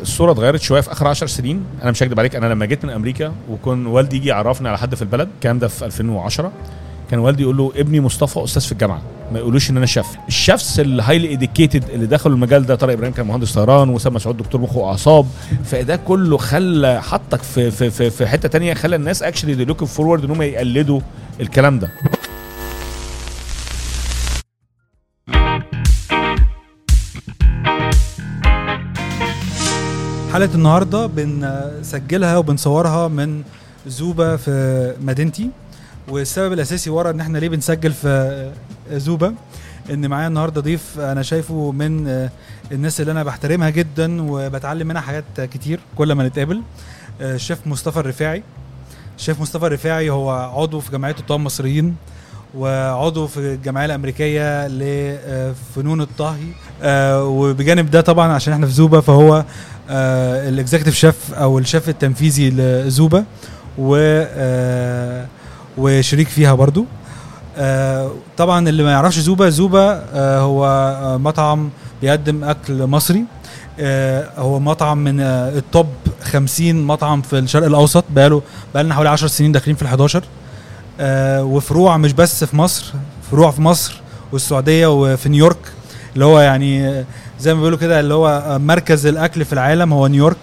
الصورة اتغيرت شوية في آخر 10 سنين. أنا مش هكدب عليك أنا لما جيت من أمريكا وكان والدي يجي يعرفني على حد في البلد الكلام ده في 2010 كان والدي يقول له ابني مصطفى أستاذ في الجامعة ما يقولوش إن أنا شيف الشيفs ال highly educated اللي دخلوا المجال ده طارق إبراهيم كان مهندس طيران وسام مسعود دكتور مخ وأعصاب. فده كله خلى حطك في في في, في حتة تانية خلى الناس actually they looking forward إن هم يقلدوا الكلام ده. حلقة النهارده بنسجلها وبنصورها من زوبا في مدينتي والسبب الأساسي ورا إن إحنا ليه بنسجل في زوبا إن معايا النهارده ضيف أنا شايفه من الناس اللي أنا بحترمها جدا وبتعلم منها حاجات كتير كل ما نتقابل الشيف مصطفى الرفاعي. الشيف مصطفى الرفاعي هو عضو في جمعية الطهاة المصريين وعضو في الجمعية الأمريكية لفنون الطهي وبجانب ده طبعا عشان إحنا في زوبا فهو ال executive chef أو الشيف التنفيذي لزوبا و وشريك فيها برضو. طبعا اللي ما يعرفش زوبا زوبا هو مطعم بيقدم أكل مصري. هو مطعم من ال top 50 مطعم في الشرق الأوسط بقاله بقالنا حوالي 10 سنين داخلين في ال 11 وفروع مش بس في مصر فروع في مصر والسعودية وفي نيويورك. اللي هو يعني زي ما بيقولوا كده اللي هو مركز الأكل في العالم هو نيويورك.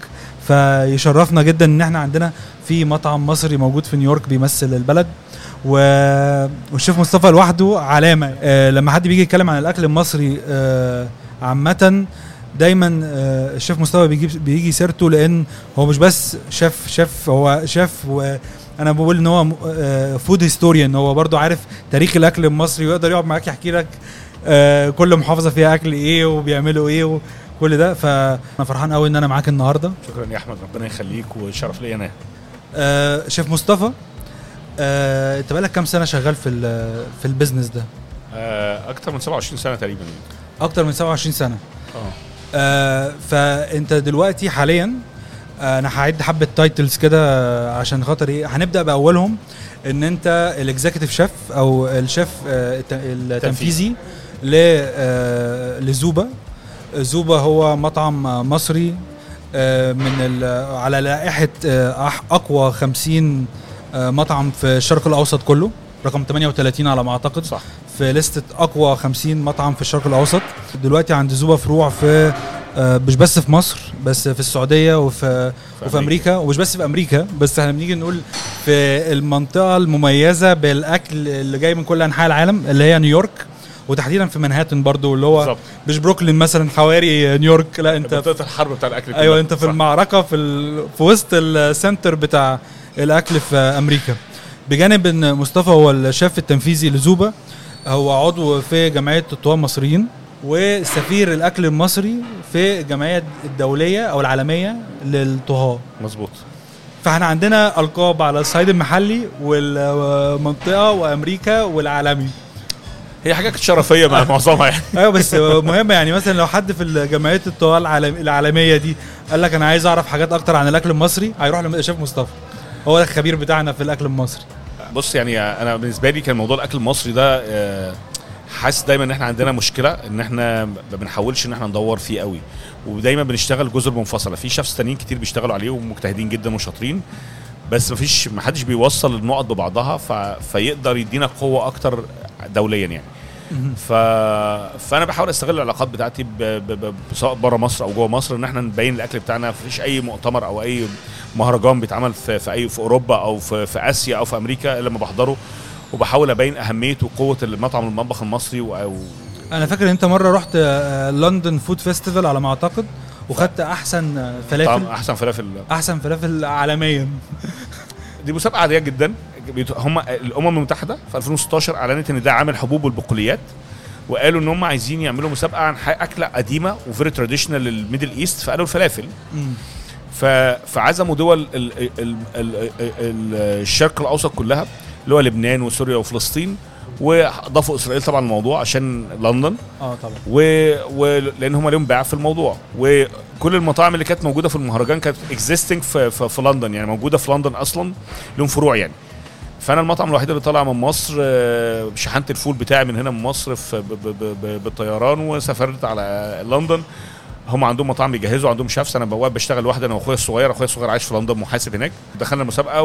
فيشرفنا جدا إن إحنا عندنا في مطعم مصري موجود في نيويورك بيمثل البلد. و... والشيف مصطفى لوحده علامة. آه لما حد بيجي يتكلم عن الأكل المصري آه عامة دايما آه الشيف مصطفى بيجي بيجي سيرته لأن هو مش بس شيف شيف هو شيف وأنا بقول إن هو food historian هو برضو عارف تاريخ الأكل المصري ويقدر يقعد معاك يحكي لك آه كل محافظة فيها أكل إيه وبيعملوا إيه وكل ده. فانا فرحان قوي إن أنا معاك النهارده. شكرا يا أحمد ربنا يخليك وشرف ليا أنا. آه شيف مصطفى آه أنت بقالك كام سنة شغال في في ال business ده؟ آه أكتر من 27 سنة تقريبا. أكتر من 27 سنة. آه. آه فأنت دلوقتي حاليا آه أنا هعد حبة titles كده عشان خاطر إيه؟ هنبدأ بأولهم إن أنت ال executive chef أو الشيف آه التنفيذي. لزوبا. زوبا هو مطعم مصري من على لائحة أقوى 50 مطعم في الشرق الأوسط كله. رقم 38 على ما أعتقد. صح. في لستة أقوى 50 مطعم في الشرق الأوسط. دلوقتي عند زوبا فروع في مش بس في مصر بس في السعودية وفي في وفي أمريكا ومش بس في أمريكا بس إحنا بنيجي نقول في المنطقة المميزة بالأكل اللي جاي من كل أنحاء العالم اللي هي نيويورك. وتحديدا في مانهاتن برضو اللي هو بالظبط. مش بروكلين مثلا حواري نيويورك لا انت منطقه الحرب بتاع الأكل كلها. أيوه انت في صح. المعركة في ال... في وسط ال center بتاع الأكل في أمريكا بجانب إن مصطفى هو الشيف التنفيذي لزوبا هو عضو في جمعية الطهاه المصريين وسفير الأكل المصري في الجمعيه الدولية أو العالمية للطهاة مظبوط فإحنا عندنا ألقاب على الصعيد المحلي والمنطقة وأمريكا والعالمي هي حاجات شرفية مع معظمها يعني. أيوه بس مهم يعني مثلا لو حد في جمعيه الطهاه العالم العالمية دي قال لك أنا عايز أعرف حاجات أكتر عن الأكل المصري هيروح للشيف مصطفى. هو الخبير بتاعنا في الأكل المصري. بص يعني أنا بالنسبة لي كان موضوع الأكل المصري ده آه، حاسس دايما إن إحنا عندنا مشكلة إن إحنا ما بنحاولش إن إحنا ندور فيه قوي. ودايما بنشتغل جزر منفصله في شيفs تانيين كتير بيشتغلوا عليه ومجتهدين جدا وشاطرين بس مفيش ما حدش بيوصل النقط ببعضها ف... فيقدر يدينا قوة أكتر دوليا يعني. ف... فأنا بحاول أستغل العلاقات بتاعتي ب... ب... ب... سواء بره مصر أو جوه مصر إن إحنا نبين الأكل بتاعنا. مفيش أي مؤتمر أو أي مهرجان بيتعمل في, في اي في أوروبا أو في, في آسيا أو في أمريكا إلا لما بحضره. وبحاول أبين اهميه وقوة المطعم المطبخ المصري و... و... أنا فاكر إن أنت مرة رحت آه، London Food Festival على ما أعتقد وخدت أحسن فلافل. طعم أحسن فلافل. أحسن فلافل عالميا. دي مسابقة عادية جدا. هم الأمم المتحدة في 2016 أعلنت إن ده عام الحبوب والبقوليات وقالوا إن هم عايزين يعملوا مسابقة عن أكلة قديمة و very traditional لل Middle East فقالوا الفلافل. فعزموا دول ال... ال... ال... ال... ال... الشرق الأوسط كلها. اللي هو لبنان وسوريا وفلسطين وأضافوا إسرائيل طبعا الموضوع عشان لندن. آه طبعا. و... و... هم لهم باع في الموضوع. وكل المطاعم اللي كانت موجودة في المهرجان كانت existing في... في... في لندن يعني موجودة في لندن أصلا لهم فروع يعني. فأنا المطعم الوحيد اللي طالع من مصر آه، شحنت الفول بتاعي من هنا من مصر في ب... ب... ب... بالطيران وسافرت على لندن. هم عندهم مطاعم بيجهزوا عندهم شيفs أنا بقى بشتغل لوحدي أنا وأخويا الصغير. أخويا الصغير عايش في لندن محاسب هناك. دخلنا المسابقة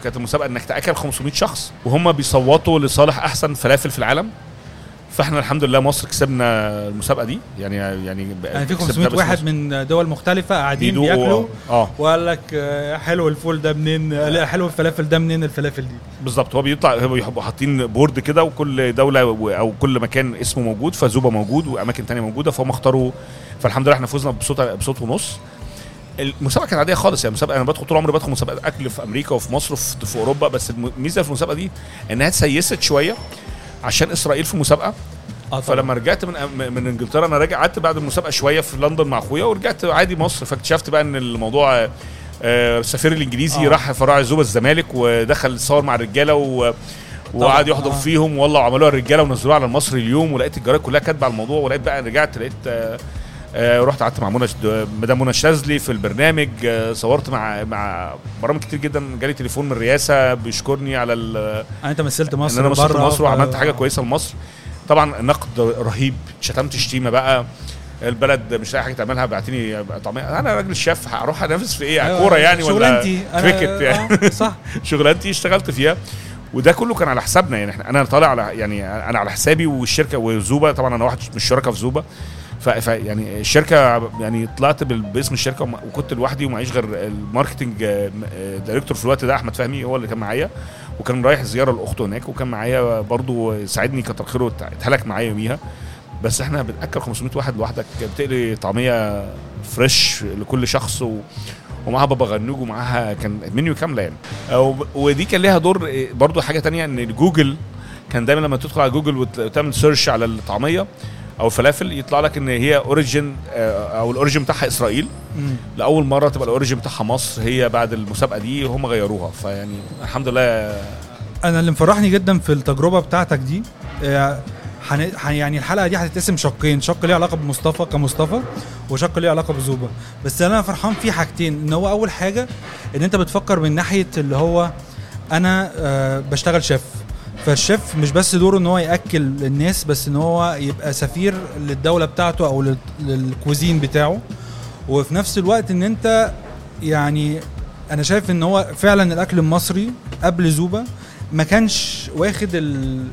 وكانت المسابقة إنك تأكل 500 شخص وهم بيصوتوا لصالح أحسن فلافل في العالم. فإحنا الحمد لله مصر كسبنا المسابقة دي يعني يعني يعني في كسبنا 500 باسم واحد. من دول مختلفة قاعدين بياكلوا آه. وقال لك آه، حلو الفول ده منين؟ آه، لا حلو الفلافل ده منين الفلافل دي؟ بالظبط. هو بيطلع هو بيبقوا حاطين board كده وكل دولة أو كل مكان اسمه موجود فزوبا موجود وأماكن تانية موجودة فهم اختاروا فالحمد لله إحنا فزنا بصوت بصوت ونص. المسابقة كانت عادية خالص يعني مسابقة أنا بدخل طول عمري بدخل مسابقات أكل في أمريكا وفي مصر وفي في أوروبا بس الميزه في المسابقة دي إنها اتسيست شوية عشان إسرائيل في مسابقة آه فلما رجعت من من إنجلترا أنا راجع قعدت بعد المسابقة شوية في لندن مع أخويا ورجعت عادي مصر فاكتشفت بقى إن الموضوع آه، السفير الإنجليزي آه. راح فرع زوبا الزمالك ودخل صور مع الرجالة و وقعد يحضر آه. فيهم والله وعملوها الرجالة ونزلوها على المصري اليوم ولقيت الجرايد كلها كاتبة على الموضوع ولقيت بقى رجعت لقيت آه، آه، رحت قعدت مع منى مدام منى الشاذلي في البرنامج. آه، صورت مع مع برامج كتير جدا. جالي تليفون من الرئاسه بيشكرني على ال- يعني انت مثلت مصر ان أنا مثلت مصر وعملت حاجة كويسة لمصر. طبعا نقد رهيب. شتمت شتيمة بقى. البلد مش لاقي حاجة تعملها. بعتني طعمية. أنا راجل شيف هروح أنافس في إيه؟ أيوة، كورة يعني ولا correct يعني؟ آه، صح. شغلانتي اشتغلت فيها. وده كله كان على حسابنا يعني. إحنا أنا طالع على يعني أنا على حسابي والشركة وزوبا. طبعا أنا واحد من الشركاء في زوبا. ف يعني الشركة يعني طلعت باسم الشركة وكنت لوحدي ومعيش غير ال marketing آه، آه، director في الوقت ده أحمد فهمي هو اللي كان معايا. وكان رايح زيارة لأخته هناك وكان معايا برضو ساعدني كتر خيره ات- اتهلك معايا يوميها. بس إحنا بنأكل 500 واحد لوحدك بتقلي طعمية fresh لكل شخص و ومعاها بابا غنوج ومعاها كان منيو كاملة يعني. ودي كان ليها دور إيه، برضو حاجة تانية إن جوجل كان دايما لما تدخل على جوجل وت- وتعمل search على الطعمية أو الفلافل يطلع لك إن هي origin أو ال origin بتاعها إسرائيل. مم. لأول مرة تبقى ال origin بتاعها مصر هي بعد المسابقة دي هم غيروها. فيعني الحمد لله. أنا اللي مفرحني جدا في التجربة بتاعتك دي آه، حن... يعني الحلقة دي هتتقسم شقين شق ليه علاقة بمصطفى كمصطفى وشق ليه علاقة بزوبه بس أنا فرحان في حاجتين إن هو أول حاجة إن أنت بتفكر من ناحية اللي هو أنا آه بشتغل شيف. فالشيف مش بس دوره إن هو يأكل الناس بس إن هو يبقى سفير للدولة بتاعته أو لل- للكوزين بتاعه. وفي نفس الوقت إن أنت يعني أنا شايف إن هو فعلا الأكل المصري قبل زوبا ما كانش واخد ال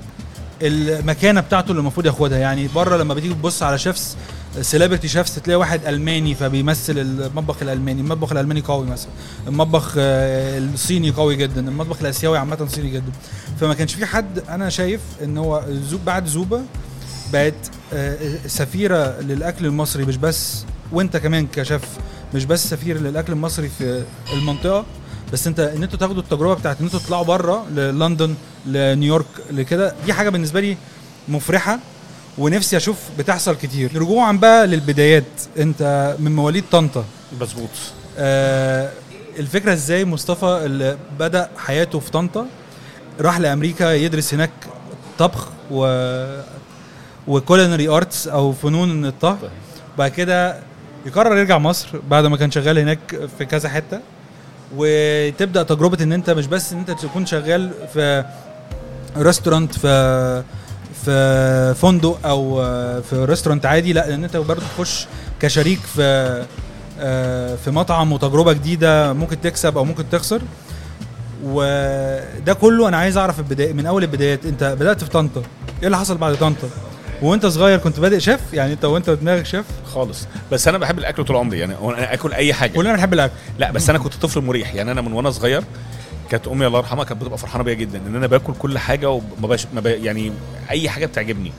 المكانة بتاعته اللي المفروض ياخدها. يعني بره لما بتيجي تبص على chefs celebrity chefs تلاقي واحد ألماني فبيمثل المطبخ الألماني المطبخ الألماني قوي مثلا المطبخ آه، الصيني قوي جدا المطبخ الآسيوي عامة صيني جدا. فما كانش في حد أنا شايف إن هو زو بعد زوبا بقت آه، سفيرة للأكل المصري مش بس وأنت كمان كشيف مش بس سفير للأكل المصري في المنطقة. بس أنت إن أنتوا تاخدوا التجربة بتاعت إن أنتوا تطلعوا بره للندن لنيويورك لكده دي حاجة بالنسبة لي مفرحة. ونفسي أشوف بتحصل كتير. رجوعا بقى للبدايات. أنت من مواليد طنطا. مظبوط. آه الفكرة إزاي مصطفى اللي بدأ حياته في طنطا؟ راح لأمريكا يدرس هناك طبخ و و culinary arts أو فنون الطهي. بعد كده يقرر يرجع مصر بعد ما كان شغال هناك في كذا حتة. وتبدأ تجربة إن أنت مش بس إن أنت تكون شغال في restaurant في في فندق أو في restaurant عادي لأ ان أنت برضه تخش كشريك في آه، في مطعم وتجربة جديدة ممكن تكسب أو ممكن تخسر. وده كله أنا عايز أعرف البداية من أول البدايات أنت بدأت في طنطا إيه اللي حصل بعد طنطا؟ وأنت صغير كنت بادئ شيف؟ يعني أنت وأنت دماغك شيف؟ خالص. بس أنا بحب الأكل طول عمري يعني أنا آكل أي حاجة. كلنا بنحب الأكل. لأ بس أنا كنت طفل مريح يعني أنا من وأنا صغير كانت أمي الله يرحمها كانت بتبقى فرحانة بيا جدا إن أنا باكل كل حاجة وما باش ما. يعني أي حاجة بتعجبني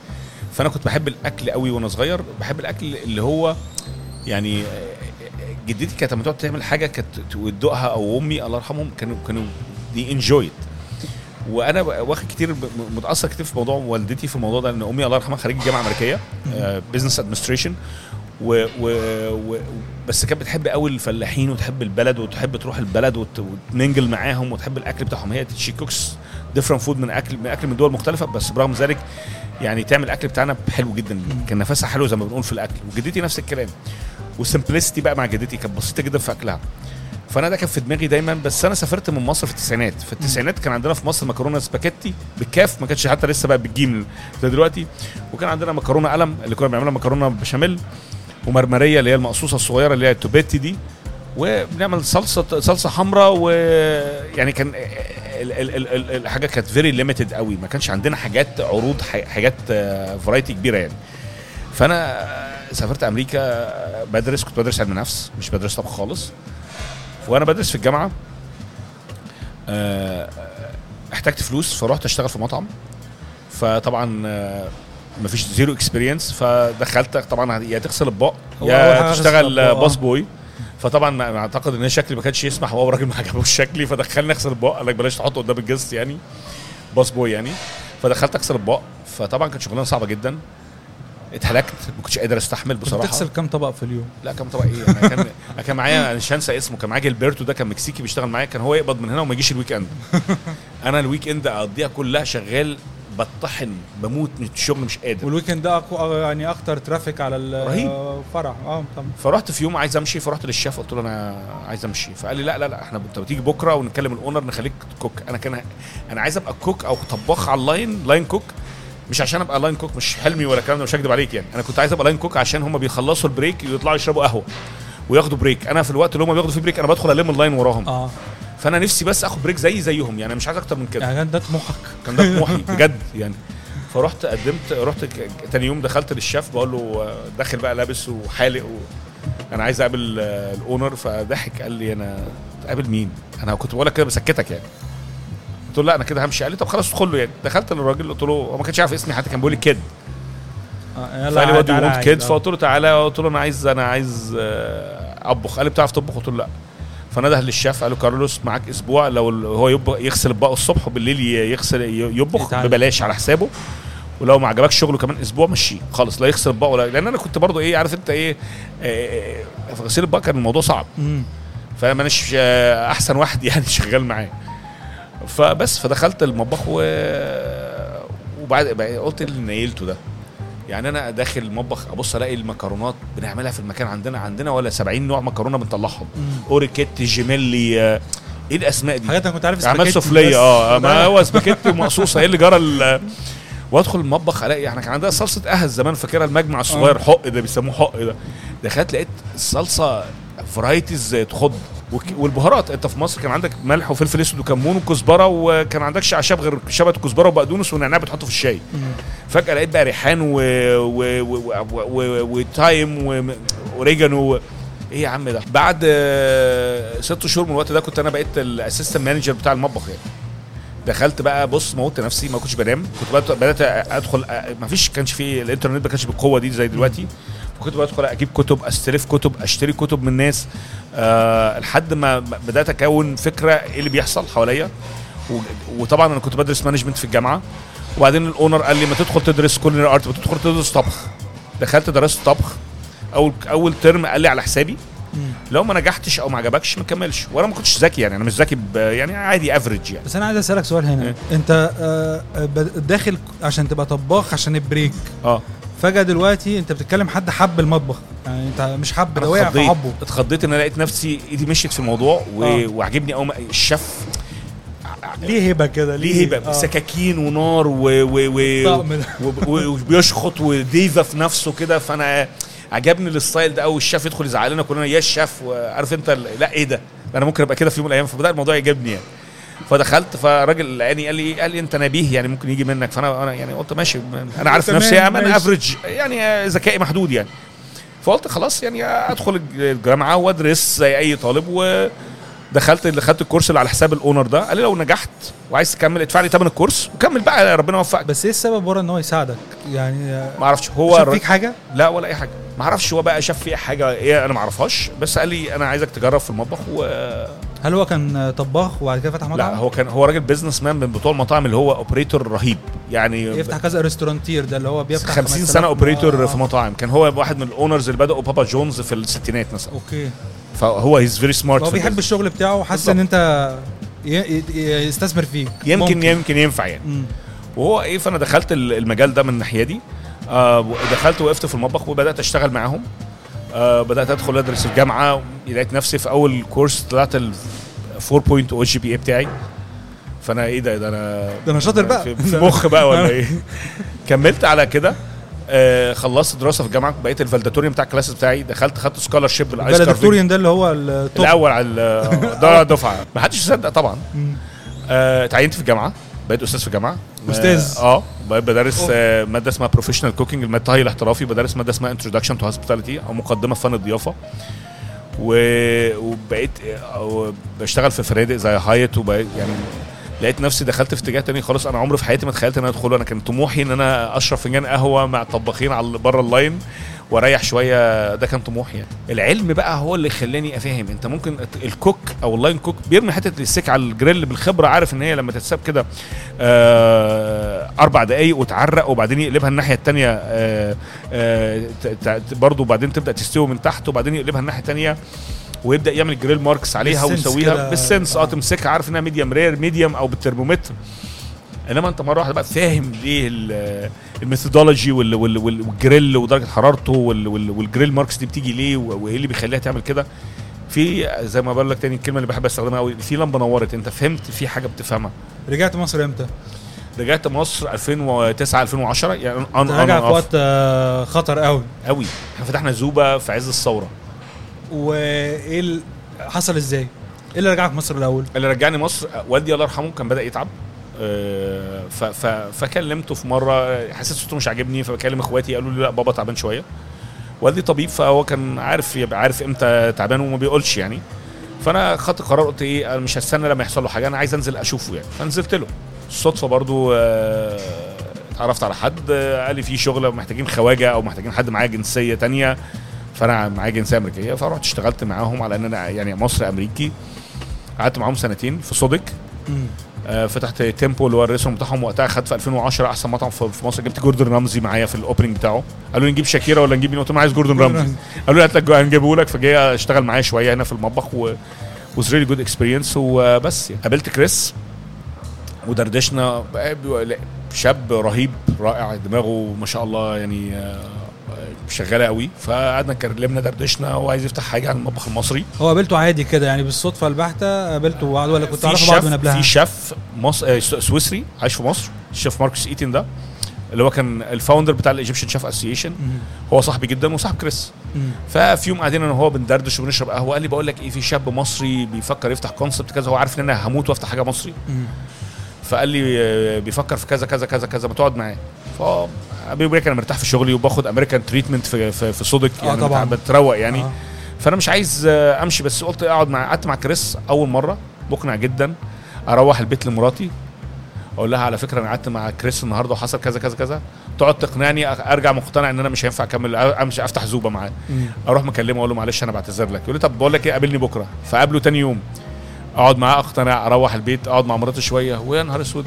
فأنا كنت بحب الأكل قوي وأنا صغير بحب الأكل اللي هو يعني جدتي كانت لما تقعد تعمل حاجة كانت تدوقها أو أمي الله يرحمهم كانوا كانوا دي enjoyed وأنا واخد كتير متأثر كتير في موضوع والدتي في الموضوع ده لأن أمي الله يرحمها خريجه جامعة أمريكية business administration و, و, و بس كانت بتحب قوي الفلاحين وتحب البلد وتحب تروح البلد وت- وت mingle معاهم وتحب الأكل بتاعهم. هي she cooks different food من اكل من أكل من دول مختلفة بس برغم ذلك يعني تعمل الاكل بتاعنا حلو جدا. كان نفسها حلو زي ما بنقول في الأكل. وجدتي نفس الكلام. وال simplicity بقى مع جدتي كانت بسيطة جدا في أكلها. فأنا ده كان في دماغي دايما بس أنا سافرت من مصر في التسعينات. في التسعينات كان عندنا في مصر مكرونة سباكيتي بالكاف ما كانتش حتى لسه بقى بالجيم زي دلوقتي. وكان عندنا مكرونة قلم اللي كنا بنعملها مكرونة بشاميل. ومرمرية اللي هي المقصوصة الصغيرة اللي هي ال tubetti دي. وبنعمل صلصة صلصة حمراء ويعني كان ال- ال- ال- ال- الحاجة كانت very limited قوي. ما كانش عندنا حاجات عروض حاجات variety كبيرة يعني. فأنا سافرت أمريكا بدرس كنت بدرس علم نفس مش بدرس طبخ خالص. وأنا بدرس في الجامعة آه، احتجت فلوس فروحت أشتغل في مطعم. فطبعا آه، مفيش zero experience فدخلت طبعا يا تغسل اطباق هو يا تشتغل آه. busboy. فطبعا أعتقد إن شكلي ما كانش يسمح وهو راجل ما عجبوش شكلي فدخلني أغسل اطباق قال لك بلاش تحطه قدام ال guest يعني busboy يعني. فدخلت أغسل اطباق فطبعا كانت شغلانة صعبة جدا. اتهلكت ما كنتش قادر أستحمل بصراحة. بتغسل كام طبق في اليوم؟ لا كان طبعا إيه؟ أنا كان أنا كان معايا مش هنسى اسمه كان معايا Gilberto ده كان مكسيكي بيشتغل معايا كان هو يقبض من هنا وما يجيش ال weekend أنا ال weekend أقضيها كلها شغال بطحن بموت من الشغل مش قادر. وال weekend ده أقو- يعني أكتر traffic على. الفرع آه طبعا فرحت في يوم عايز أمشي فرحت للشيف قلت له أنا عايز أمشي. فقال لي لا لا لا إحنا انت بتيجي بكرة ونتكلم ال owner نخليك cook أنا كان أنا عايز أبقى cook أو طباخ على ال line line cook مش عشان أبقى line cook مش حلمي ولا الكلام ده مش هكدب عليك يعني. أنا كنت عايز أبقى line cook عشان هم بيخلصوا ال break يطلعوا يشربوا قهوة وياخدوا break أنا في الوقت اللي هم بياخدوا فيه break أنا بدخل ألم ال line وراهم. آه. فانا نفسي بس اخد break زي زيهم يعني مش عايز أكتر من كده. يعني ده طموحك. كان ده طموحي بجد يعني. فرحت قدمت رحت تاني يوم دخلت للشيف بقول له آه، داخل بقى لابس وحالق و... أنا عايز اقابل آه، ال owner. فضحك قال لي أنا تقابل مين؟ أنا كنت بقول لك كده بسكتك يعني. قلت له لا أنا كده همشي. قال لي طب خلاص ادخل له يعني. دخلت للراجل قلت له هو ما كانش عارف اسمي حتى كان بيقول لي kid. آه فقال لي what you kid. فقلت له تعالى. قلت له أنا عايز أنا عايز أطبخ. قال لي بتعرف تطبخ؟ قلت له لا. فنده للشيف قال له كارلوس معاك أسبوع لو هو يغسل اطباق الصبح وبالليل يغسل يطبخ. ببلاش على حسابه. ولو ما عجبكش شغله كمان أسبوع مشيه. خالص لا يغسل اطباق ولا لأن أنا كنت برضو إيه عارف أنت إيه آه، آه، في غسيل الاطباق كان الموضوع صعب. فأنا مانيش آه، أحسن واحد يعني شغال معاه. فبس فدخلت المطبخ و وبعد قلت اللي نيلته ده. يعني أنا داخل المطبخ أبص ألاقي المكرونات بنعملها في المكان عندنا عندنا ولا 70 نوع مكرونة بنطلعهم. اوريكيت جيميلي آه، إيه الأسماء دي؟ حاجات أنا كنت عارف سباكيتي سفليه. آه ما هو سباكيتي ومقصوصه إيه اللي جرى وأدخل المطبخ ألاقي إحنا كان عندنا صلصة اهز زمان فاكرها؟ المجمع الصغير آه. حق ده بيسموه حق ده. دخلت لقيت الصلصه varieties تخض. والبهارات. انت في مصر كان عندك ملح وفلفل اسود وكمون وكزبرة وكان عندكش اعشاب غير شبت كزبرة وبقدونس ونعناع بتحطه في الشاي. فجأة لقيت بقى ريحان و... و... و... و... و... و thyme و... واوريجانو إيه يا عم ده؟ بعد آه، ست شهور من الوقت ده كنت أنا بقيت ال assistant manager بتاع المطبخ يعني. دخلت بقى بص موتت نفسي ما كنتش بنام. كنت بدات أدخل ما فيش كانش في الإنترنت ما كانش بالقوة دي زي دلوقتي. فكنت بدخل أجيب كتب أستلف كتب أشتري كتب من ناس أه لحد ما بدأت أكون فكرة إيه اللي بيحصل حواليا. وطبعا أنا كنت بدرس management في الجامعة. وبعدين ال owner قال لي ما تدخل تدرس culinary art ما تدخل تدرس طبخ. دخلت درست طبخ. اول أول ترم قال لي على حسابي. لو ما نجحتش أو ما عجبكش ما كملش. وأنا ما كنتش ذكي يعني أنا مش ذكي يعني عادي average يعني. بس أنا عايز أسألك سؤال هنا. إيه؟ أنت آه، آه، داخل عشان تبقى طباخ عشان ال break. آه. فجأة دلوقتي انت بتتكلم حد حب المطبخ. يعني انت مش حب ده وقع في حبه. اتخضيت إن أنا لقيت نفسي إيدي مشيت في الموضوع و... آه. وعجبني قوي الشيف. ليه هيبه كده؟ ليه هيبه آه. سكاكين ونار و... و... و... وبيشخط وديفا في نفسه كده. فأنا عجبني ال style ده قوي الشيف يدخل يزعق لنا كلنا يا الشيف وعارف أنت لا إيه ده؟ أنا ممكن أبقى كده في يوم من الأيام. فبدأ الموضوع يعجبني يعني. فدخلت فراجل لقاني قال لي قال لي انت نبيه يعني ممكن يجي منك فأنا أنا يعني قلت ماشي أنا عارف نفسي أنا ماشي. average يعني ذكائي محدود يعني فقلت خلاص يعني أدخل الجامعة وأدرس زي أي طالب ودخلت دخلت ال course اللي على حساب ال owner ده قال لي لو نجحت وعايز تكمل ادفع لي ثمن ال course وكمل بقى ربنا يوفقك. بس إيه السبب ورا إن هو يساعدك؟ يعني ما أعرفش هو شاف فيك حاجة؟ لا ولا أي حاجة. ما أعرفش هو بقى شاف فيه حاجة إيه أنا ما أعرفهاش. بس قال لي أنا عايزك تجرب في المطبخ و هل هو كان طباخ وبعد كده فتح مطعم؟ لا هو كان هو راجل businessman من بتوع المطاعم اللي هو operator رهيب. يعني يفتح كذا restaurateur ده اللي هو بيفتح 50 5000 سنة operator آه. في مطاعم. كان هو واحد من ال owners اللي بدأوا بابا جونز في الستينات مثلا. okay. فهو he's very smart هو بيحب الشغل بتاعه وحاسس إن أنت يستثمر فيك يمكن ممكن. يمكن ينفع يعني. مم. وهو إيه فأنا دخلت ال- المجال ده من الناحية دي. آه دخلت وقفت في المطبخ وبدأت أشتغل معاهم. آه بدأت أدخل أدرس في الجامعة لقيت نفسي في أول course طلعت ال 4.0 GPA بتاعي. فأنا إيه ده ده أنا ده أنا شاطر بقى. في مخ بقى ولا إيه؟ كملت على كده. آه خلصت دراسة في الجامعة بقيت ال valedictorian بتاع ال class بتاعي دخلت خدت scholarship بال ice carving ال valedictorian ده اللي هو ال top الأول على ده دفعة. ما حدش يصدق طبعا. آه، اتعينت في الجامعة بقيت أستاذ في الجامعة؟ آه آه، بقيت بدرس آه مادة اسمها professional cooking المادة الطهي الاحترافي. بدرس مادة اسمها introduction to hospitality أو مقدمة في فن الضيافة. و... وبقيت آه، بشتغل في فنادق زي هايت وبقيت يعني لقيت نفسي دخلت في اتجاه تاني خالص. أنا عمري في حياتي ما تخيلت إن أنا ادخله أنا كان طموحي إن أنا أشرب فنجان قهوة مع طباخين على بره ال line وأريح شوية. ده كان طموحي يعني. العلم بقى هو اللي خلاني أفهم. أنت ممكن ال cook أو ال line cook بيرمي حتة السك على الجريل بالخبرة عارف إن هي لما تتساب كده آه أربع دقايق وتعرق وبعدين يقلبها الناحية الثانية آه آه برضه وبعدين تبدأ تستوي من تحت وبعدين يقلبها الناحية الثانية ويبدأ يعمل grill marks عليها ويسويها. بال sense. آه آه. تمسكها عارف إنها medium rare medium أو بالترمومتر. إنما أنت مرة واحدة بقى فاهم ليه ال- ال methodology وال- وال- وال- والجريل ودرجة حرارته وال- وال- وال grill marks دي بتيجي ليه وإيه اللي بيخليها تعمل كده. في زي ما بقول لك تاني الكلمة اللي بحب أستخدمها قوي في لمبة نورت. أنت فهمت في حاجة بتفهمها. رجعت مصر إمتى؟ رجعت مصر 2009 2010 يعني أنا راجع في أنا وقت آه، خطر قوي قوي إحنا فتحنا زوبه في عز الثورة. وإيه حصل إزاي؟ إيه اللي رجعك مصر الأول؟ اللي رجعني مصر والدي الله يرحمه كان بدأ يتعب. آه، فكلمته في مرة حسيت صوته مش عاجبني فبكلم إخواتي قالوا لي لا بابا تعبان شوية. والدي طبيب فهو كان عارف يبقى عارف إمتى تعبان وما بيقولش يعني. فأنا خدت قرار قلت إيه أنا مش هستنى لما يحصل له حاجة أنا عايز أنزل أشوفه يعني. فنزلت له. الصدفه برضو آه، اتعرفت على حد آه، قال لي في شغل محتاجين خواجة أو محتاجين حد معاه جنسية تانية. فانا معايا جنسية أمريكية فرحت اشتغلت معاهم على إن أنا يعني مصري أمريكي. قعدت معاهم سنتين في سوديك. آه، فتحت تيمبو اللي هو ال restaurant بتاعهم. وقتها خدت في 2010 أحسن مطعم في مصر. جبت جوردن رامزي معايا في ال opening بتاعه. قالوا لي نجيب شاكيرا ولا نجيب مين؟ قلت لهم عايز جوردن رامزي قالوا لي هات لك هنجيبه لك. فجاي اشتغل معايا شوية هنا في المطبخ و was really good experience. وبس يعني. قابلت كريس ودردشنا. شاب رهيب رائع دماغه ما شاء الله يعني آه، شغاله قوي فقعدنا اتكلمنا دردشنا هو عايز يفتح حاجة على المطبخ المصري هو قابلته عادي كده يعني بالصدفة البحتة قابلته بعض ولا كنت تعرفوا بعض من قبلها؟ في شيف مص... آه، سويسري عايش في مصر الشيف ماركوس ايتن ده اللي هو كان ال founder بتاع ال Egyptian Chefs Association. هو صاحبي جدا وصاحب كريس. ففي يوم قاعدين أنا وهو بندردش وبنشرب قهوة قال لي بقول لك إيه في شاب مصري بيفكر يفتح concept كذا هو عارف إن أنا هموت وأفتح حاجة مصري مم. فقال لي آه، بيفكر في كذا كذا كذا كذا ما تقعد معاه ابي وبيك أنا مرتاح في شغلي وباخد American treatment في في, في سوديك آه يعني طبعاً. بتروق يعني آه. فأنا مش عايز آه، أمشي بس قلت أقعد مع قعدت مع كريس أول مرة مقنع جدا أروح البيت لمراتي أقول لها على فكرة أنا قعدت مع كريس النهارده وحصل كذا كذا كذا تقعد تقنعني أرجع مقتنع إن أنا مش هينفع أكمل أمشي أفتح زوبة معاه. أروح مكلمه أقول له معلش أنا بعتذر لك يقول لي طب بقول لك إيه قابلني بكرة فقابله تاني يوم اقعد معاه اقتنع أروح البيت اقعد مع مراتي شوية. ويا نهار أسود.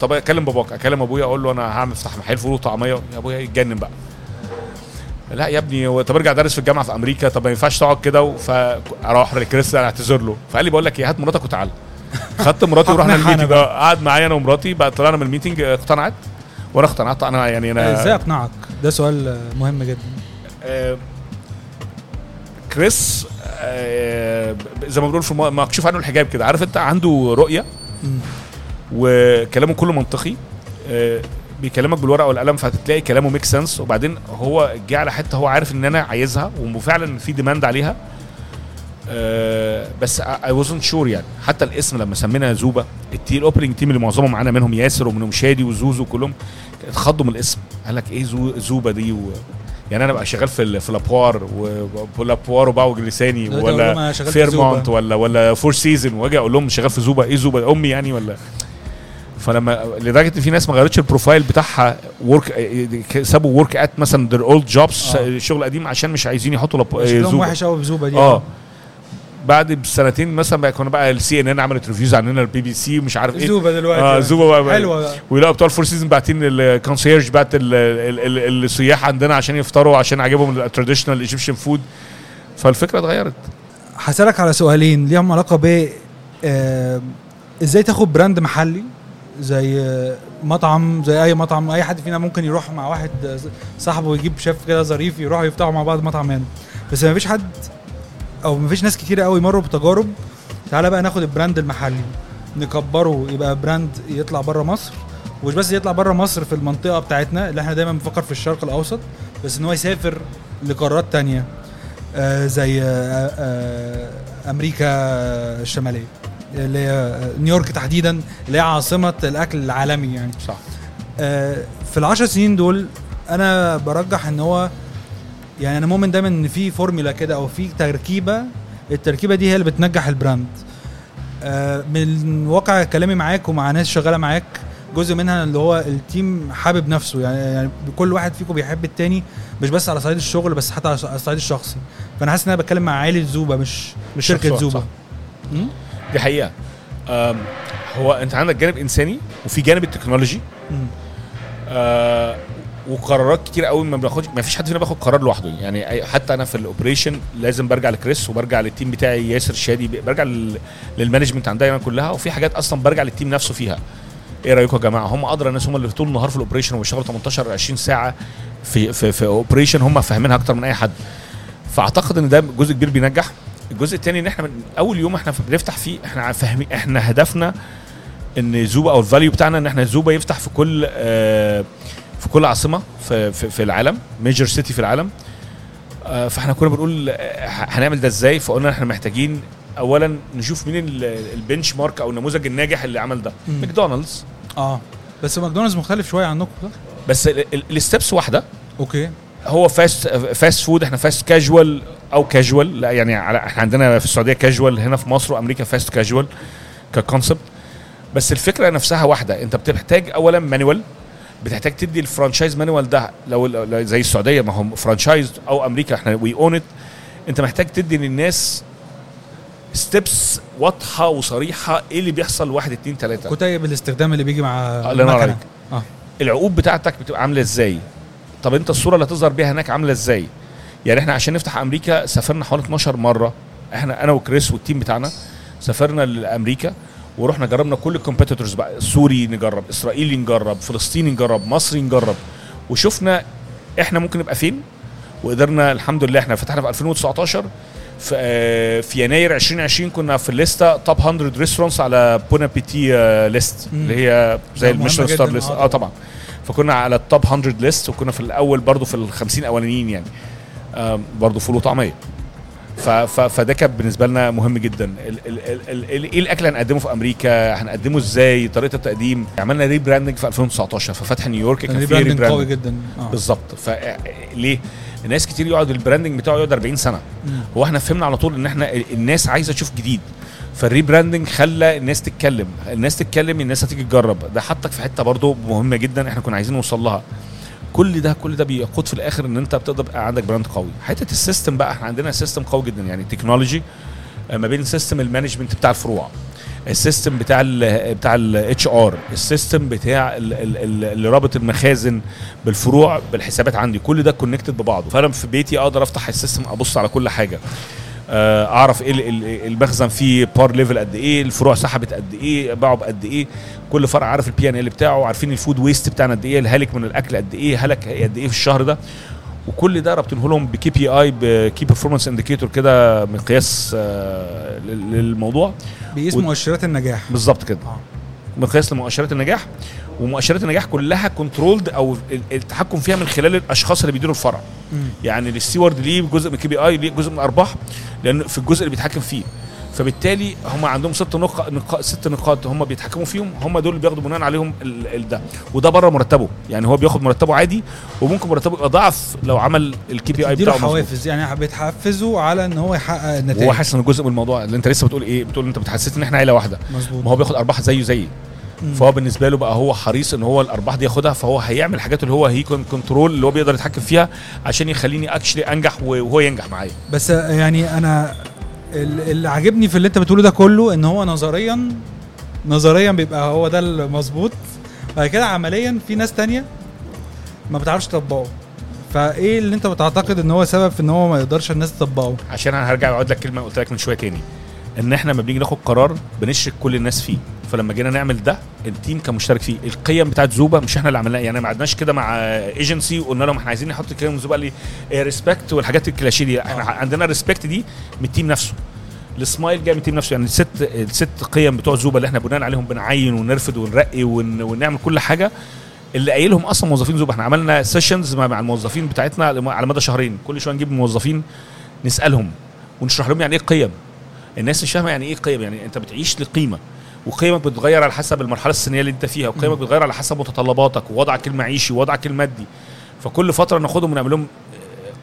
طب أكلم باباك. أكلم أبويا. أقول له أنا هعمل افتح محل فول وطعمية. يا أبويا يتجنن بقى. لا يا ابني طب ارجع درس في الجامعة في أمريكا. طب ما ينفعش تقعد كده. فاروح لكريس أعتذر له. فقال لي بقول لك إيه هات مراتك وتعالى خدت مراتي ورحنا ال meeting. آه، قعد معايا أنا ومراتي بقى طلعنا من ال meeting آه، اقتنعت. وأنا اقتنعت. أنا يعني أنا إزاي أقنعك؟ ده سؤال مهم جدا. آه، كريس زي ما بنقول في مكشوف عنه الحجاب كده. عارف انت عنده رؤية. وكلامه كله منطقي. آه، بيكلمك بالورقة والقلم فهتلاقي كلامه make sense وبعدين هو جه على حتة هو عارف إن أنا عايزها وفعلا في demand عليها. آه، بس I wasn't sure يعني. حتى الاسم لما سمينا زوبا التي ال opening team اللي معظمهم معانا منهم ياسر ومنهم شادي وزوزو كلهم اتخضوا من الاسم. قال لك إيه زو زوبا دي و... يعني أنا بقى شغال في في لابوار ولابوار لهم أنا ولا فيرمونت. ولا ولا فور سيزون وأجي أقول لهم شغال في زوبا. إيه زوبا؟ أمي يعني ولا؟ فلما لدرجة إن في ناس ما غيرتش ال profile بتاعها work سابوا work at مثلا their old jobs آه. شغل قديم عشان مش عايزين يحطوا لاب- شكلهم زوبا. وحش قوي بزوبه دي. آه. بعد بسنتين مثلا بقى كنا بقى ال CNN عملت reviews عننا البي بي سي ومش عارف إيه. زوبه دلوقتي آه زوبا بقى حلوة بقى. ويلاقوا بتوع ال Four Seasons باعتين ال concierge بعت ال- ال- ال- السياح عندنا عشان يفطروا عشان عجبهم ال traditional Egyptian food فالفكرة اتغيرت. هسألك على سؤالين ليهم علاقة ب آه، إزاي تاخد brand محلي؟ زي آه، مطعم زي أي مطعم أي حد فينا ممكن يروح مع واحد آه، صاحبه يجيب شيف كده ظريف يروحوا يفتحوا مع بعض مطعم هنا بس ما فيش حد أو ما فيش ناس كتير قوي مروا بتجارب. تعالى بقى ناخد ال brand المحلي. نكبره يبقى brand يطلع بره مصر. ومش بس يطلع بره مصر في المنطقة بتاعتنا اللي إحنا دايما بنفكر في الشرق الأوسط بس إن هو يسافر لقارات تانية آه زي آه آه أمريكا الشمالية اللي هي آه، نيويورك تحديدا اللي هي عاصمة الأكل العالمي يعني. صح. آه، في العشر سنين دول أنا برجح إن هو يعني أنا مؤمن دايما إن في فورمولا كده أو في تركيبة التركيبة دي هي اللي بتنجح ال brand. آه، من واقع كلامي معاك ومع ناس شغالة معاك جزء منها اللي هو ال team حابب نفسه. يعني يعني كل واحد فيكم بيحب التاني مش بس على صعيد الشغل بس حتى على الصعيد الشخصي. فأنا حاسس إن أنا بتكلم مع عائلة زوبا مش مش شركة زوبا. مم؟ دي حقيقة. هو أنت عندك جانب إنساني وفي جانب التكنولوجي. وقرارات كتير قوي ما بناخدش ما فيش حد فينا بياخد قرار لوحده. يعني حتى أنا في ال operation لازم برجع لكريس وبرجع لل team بتاعي ياسر شادي برجع لل- لل management عندنا أنا كلها. وفي حاجات أصلا برجع لل team نفسه فيها. إيه رأيكم يا جماعة؟ هم أدرى الناس هم اللي طول النهار في ال operation وبيشتغلوا 18 20 ساعة في في في operation هم فاهمينها أكتر من أي حد. فأعتقد إن ده جزء كبير بينجح. الجزء الثاني إن إحنا من أول يوم إحنا بنفتح فيه إحنا فاهمين إحنا هدفنا إن زوبا أو ال value بتاعنا إن إحنا زوبا يفتح في كل آه كل عاصمة في في, في العالم major city في العالم. آه فاحنا كنا بنقول آه، هنعمل ده إزاي؟ فقلنا إحنا محتاجين اولا نشوف مين ال- ال benchmark أو النموذج الناجح اللي عمل ده. ماكدونالدز آه. بس ماكدونالدز مختلف شوية عنكم صح؟ بس ال steps واحدة. okay. هو fast fast food إحنا fast casual أو كاجوال لا يعني على إحنا عندنا في السعودية كاجوال هنا في مصر وأمريكا fast casual ك concept بس الفكرة نفسها واحدة أنت بتحتاج اولا manual بتحتاج تدي ال franchise manual ده. لو زي السعودية ما هم franchise أو أمريكا إحنا we own it أنت محتاج تدي للناس steps واضحة وصريحة إيه اللي بيحصل واحد اتنين تلاتة. كتيب الاستخدام اللي بيجي مع الله ينور المكنة. عليك. آه. العقود بتاعتك بتبقى عاملة إزاي؟ طب أنت الصورة اللي هتظهر بيها هناك عاملة إزاي؟ يعني إحنا عشان نفتح أمريكا سافرنا حوالي 12 مرة. إحنا أنا وكريس وال team بتاعنا سافرنا لأمريكا. ورحنا جربنا كل ال competitors بقى سوري نجرب إسرائيلي نجرب فلسطيني نجرب مصري نجرب. وشفنا إحنا ممكن نبقى فين؟ وقدرنا الحمد لله إحنا فتحنا في 2019 في, آه، في يناير 2020 كنا في الليستة top 100 restaurants على Bon Appétit آه، list. اللي هي زي الميشلان جداً، star آه list. آه طبعا. فكنا على ال top 100 list وكنا في الأول برضو في ال 50 اولانيين يعني. آم، برضو فول وطعمية. فده كان بالنسبة لنا مهم جدا. إيه الأكل هنقدمه في أمريكا؟ هنقدمه إزاي؟ طريقة التقديم؟ عملنا rebranding في 2019 ففتح نيويورك كان في rebranding قوي جدا. آه. بالظبط. فليه الناس كتير يقعد ال branding بتاعه يقعد 40 سنة. هو إحنا فهمنا على طول إن إحنا الناس عايزة تشوف جديد. فال rebranding خلى الناس تتكلم. الناس تتكلم الناس هتيجي تجرب. ده حطك في حتة برضو مهمة جدا إحنا كنا عايزين نوصل لها. كل ده كل ده بيقود في الآخر إن أنت بتقدر يبقى عندك brand قوي. حتة ال system بقى إحنا عندنا system قوي جدا. يعني technology ما بين system ال management بتاع الفروع ال system بتاع ال بتاع ال HR ال system بتاع ال- ال- ال- اللي رابط المخازن بالفروع بالحسابات عندي. كل ده connected ببعضه. فأنا في بيتي أقدر أفتح ال system أبص على كل حاجة. آه، أعرف إيه ال- ال- المخزن فيه par level قد إيه الفروع سحبت قد إيه باعوا بقد إيه. كل فرع عارف ال P&L بتاعه عارفين ال food waste بتاعنا قد إيه الهالك من الأكل قد إيه هلك قد إيه في الشهر ده. وكل ده رابطينه لهم ب KPI ب key performance indicator كده مقياس آه، لل- للموضوع. بيقيس مؤشرات النجاح. بالظبط كده. آه. مقياس لمؤشرات النجاح ومؤشرات النجاح كلها controlled أو ال- التحكم فيها من خلال الأشخاص اللي بيديروا الفرع مم. يعني ال steward ليه جزء من KPI ليه جزء من الارباح لأن في الجزء اللي بيتحكم فيه فبالتالي هم عندهم ست نقاط نقا ست نقاط هم بيتحكموا فيهم. هم دول اللي بياخدوا بناء عليهم ال ال ده. وده بره مرتبه. يعني هو بياخد مرتبه عادي وممكن مرتبه يبقى ضعف لو عمل ال KPI بتاعه. حوافز. يعني بتحفزه على إن هو يحقق النتائج. وهو حاسس إن جزء من الموضوع اللي أنت لسه بتقول إيه بتقول أنت بتحسسني إن إحنا عيلة واحدة. مظبوط. ما هو بياخد أرباح زيه زيي. فهو بالنسبة له بقى هو حريص إن هو الأرباح دي ياخدها فهو هيعمل الحاجات اللي هو he control اللي هو بيقدر يتحكم فيها عشان يخليني actually أنجح وهو ينجح معايا. بس يعني أنا اللي عاجبني في اللي انت بتقوله ده كله ان هو نظريا نظريا بيبقى هو ده المظبوط. بعد كده عمليا في ناس تانية ما بتعرفش تطبقه فإيه اللي انت بتعتقد إن هو سبب في إن هو ما يقدرش الناس تطبقه؟ عشان أنا هرجع اقعد لك كلمة قلت لك من شوية تاني. إن إحنا لما بنيجي ناخد قرار بنشرك كل الناس فيه. فلما جينا نعمل ده ال team كان مشترك فيه. القيم بتاعت زوبا مش إحنا اللي عملناها. يعني ما قعدناش كده مع ايجنسي وقلنا لهم إحنا عايزين نحط قيم زوبا لي respect والحاجات الكلاشيه دي. إحنا. عندنا respect دي من ال team نفسه. ال smile جاي من ال team نفسه. يعني الست الست قيم بتوع زوبا اللي إحنا بناء عليهم بنعين ونرفد ونرقي ون... ونعمل كل حاجة. اللي قايلهم أصلا موظفين زوبا. إحنا عملنا sessions مع الموظفين بتاعتنا على مدى شهرين. كل شوية نجيب موظفين نسألهم ونشرح لهم يعني إيه قيم. الناس مش فاهمة يعني إيه قيم يعني أنت بتعيش لقيمة وقيمك بتتغير على حسب المرحلة السنية اللي أنت فيها وقيمك بتتغير على حسب متطلباتك ووضعك المعيشي ووضعك المادي. فكل فترة ناخدهم ونعمل لهم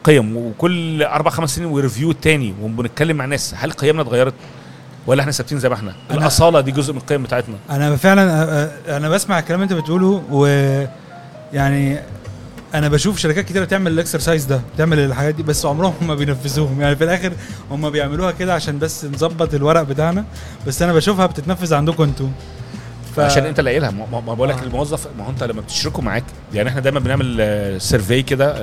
قيم وكل أربع خمس سنين و review التاني وبنتكلم مع ناس هل قيمنا اتغيرت ولا إحنا ثابتين زي ما إحنا؟ الأصالة دي جزء من القيم بتاعتنا. أنا فعلا أ- أ- أنا بسمع الكلام اللي أنت بتقوله و يعني أنا بشوف شركات كتيرة بتعمل ال exercise ده بتعمل الحاجات دي بس عمرهم ما بينفذوهم. يعني في الآخر هم بيعملوها كده عشان بس نظبط الورق بتاعنا بس أنا بشوفها بتتنفذ عندكم أنتوا. ف... عشان أنت اللي قايلها ما بقول لك آه. الموظف ما هو أنت لما بتشركوا معاك يعني إحنا دايما بنعمل survey كده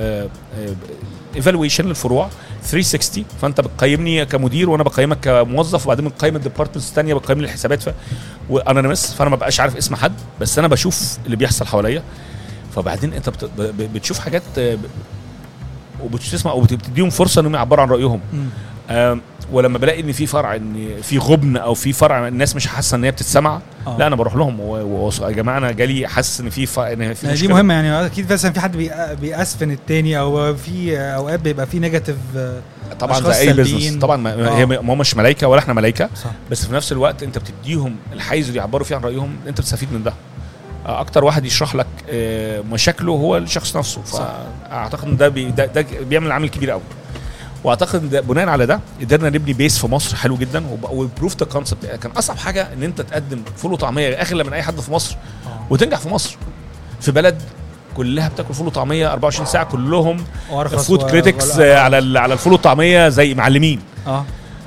evaluation للفروع 360 فأنت بتقيمني كمدير وأنا بقيمك كموظف وبعدين بنقيم ال departments الثانية بقيم الحسابات. ف... و anonymous فأنا ما بقاش عارف اسم حد بس أنا بشوف اللي بيحصل حواليا. فبعدين انت بت... بتشوف حاجات آه، وبتسمع وبتديهم فرصة إنهم يعبروا عن رأيهم ولما بلاقي إن في فرع إن في غبن أو في فرع الناس مش حاسة إن هي بتتسمع آه. لا أنا بروح لهم يا جماعة أنا جالي حاسس إن في ف... إن في يعني دي. مهمة يعني أكيد مثلا في حد بي- بيأسفن التاني أو في أوقات بيبقى في negative طبعا أشخاص زي أي. business طبعا ما آه. هي ما هم مش ملايكة ولا إحنا ملايكة صح بس في نفس الوقت أنت بتديهم الحيز اللي يعبروا فيه عن رأيهم أنت بتستفيد من ده آه، أكتر واحد يشرح لك آه، مشاكله هو الشخص نفسه. صح. فأعتقد إن ده, بي ده, ده بيعمل عامل كبير قوي وأعتقد ده بناء على ده قدرنا نبني base في مصر حلو جدا و prove the concept كان أصعب حاجة إن أنت تقدم فول وطعمية اغلى من اي حد في مصر آه. وتنجح في مصر. في بلد كلها بتاكل فول وطعمية 24 ساعة كلهم food critics على على الفول والطعمية زي معلمين. آه.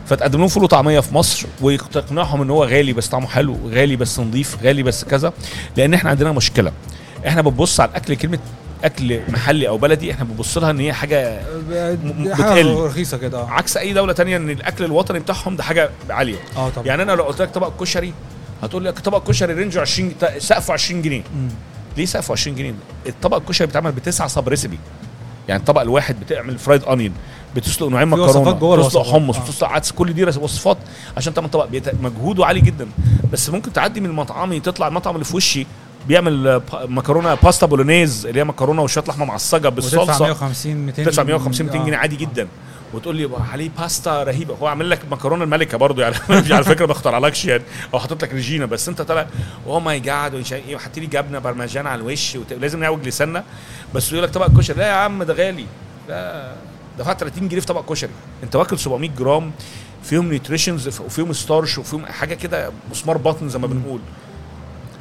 فتقدم لهم فول وطعمية في مصر وتقنعهم إن هو غالي بس طعمه حلو غالي بس نظيف غالي بس كذا لأن إحنا عندنا مشكلة. إحنا بنبص على الأكل كلمة أكل محلي أو بلدي إحنا بنبص لها إن هي حاجة م- بتقل. رخيصة كده. عكس أي دولة تانية إن الأكل الوطني بتاعهم ده حاجة عالية. آه طبعا. يعني أنا لو قلت لك طبق كشري هتقول لي طبق كشري رينجه 20 تا- سقفه 20 جنيه. مم. ليه سقفه 20 جنيه؟ الطبق الكشري بيتعمل بتسعة sub recipe يعني الطبق الواحد بتعمل fried onion بتسلق نوعين مكرونة بتسلق. حمص. بتسلق عدس كل دي وصفات عشان تعمل طبق مجهوده عالي جدا. بس ممكن تعدي من مطعمي تطلع المطعم اللي في وشي بيعمل مكرونة باستا بولونيز اللي هي مكرونة وشوية لحمة معصجة بالصلصة. 150 200 تدفع 150 200 آه. جنيه عادي جدا. وتقول لي عليه باستا رهيبة. هو عامل لك مكرونة الملكة برضو يعني. على فكرة ما اخترعلكش يعني. أو حاطط لك ريجينا بس انت طالع oh my God ومش إيه وحاطط لي جبنة برمجان على الوش وت- لازم نعوج لساننا. بس يقول لك طبق كشري لا يا عم ده غالي. لا. دفعت 30 جنيه في طبق كشري. انت واكل 700 جرام فيهم nutritions وفيهم starch وفيهم حاجة كده مسمار بطن زي ما بنقول.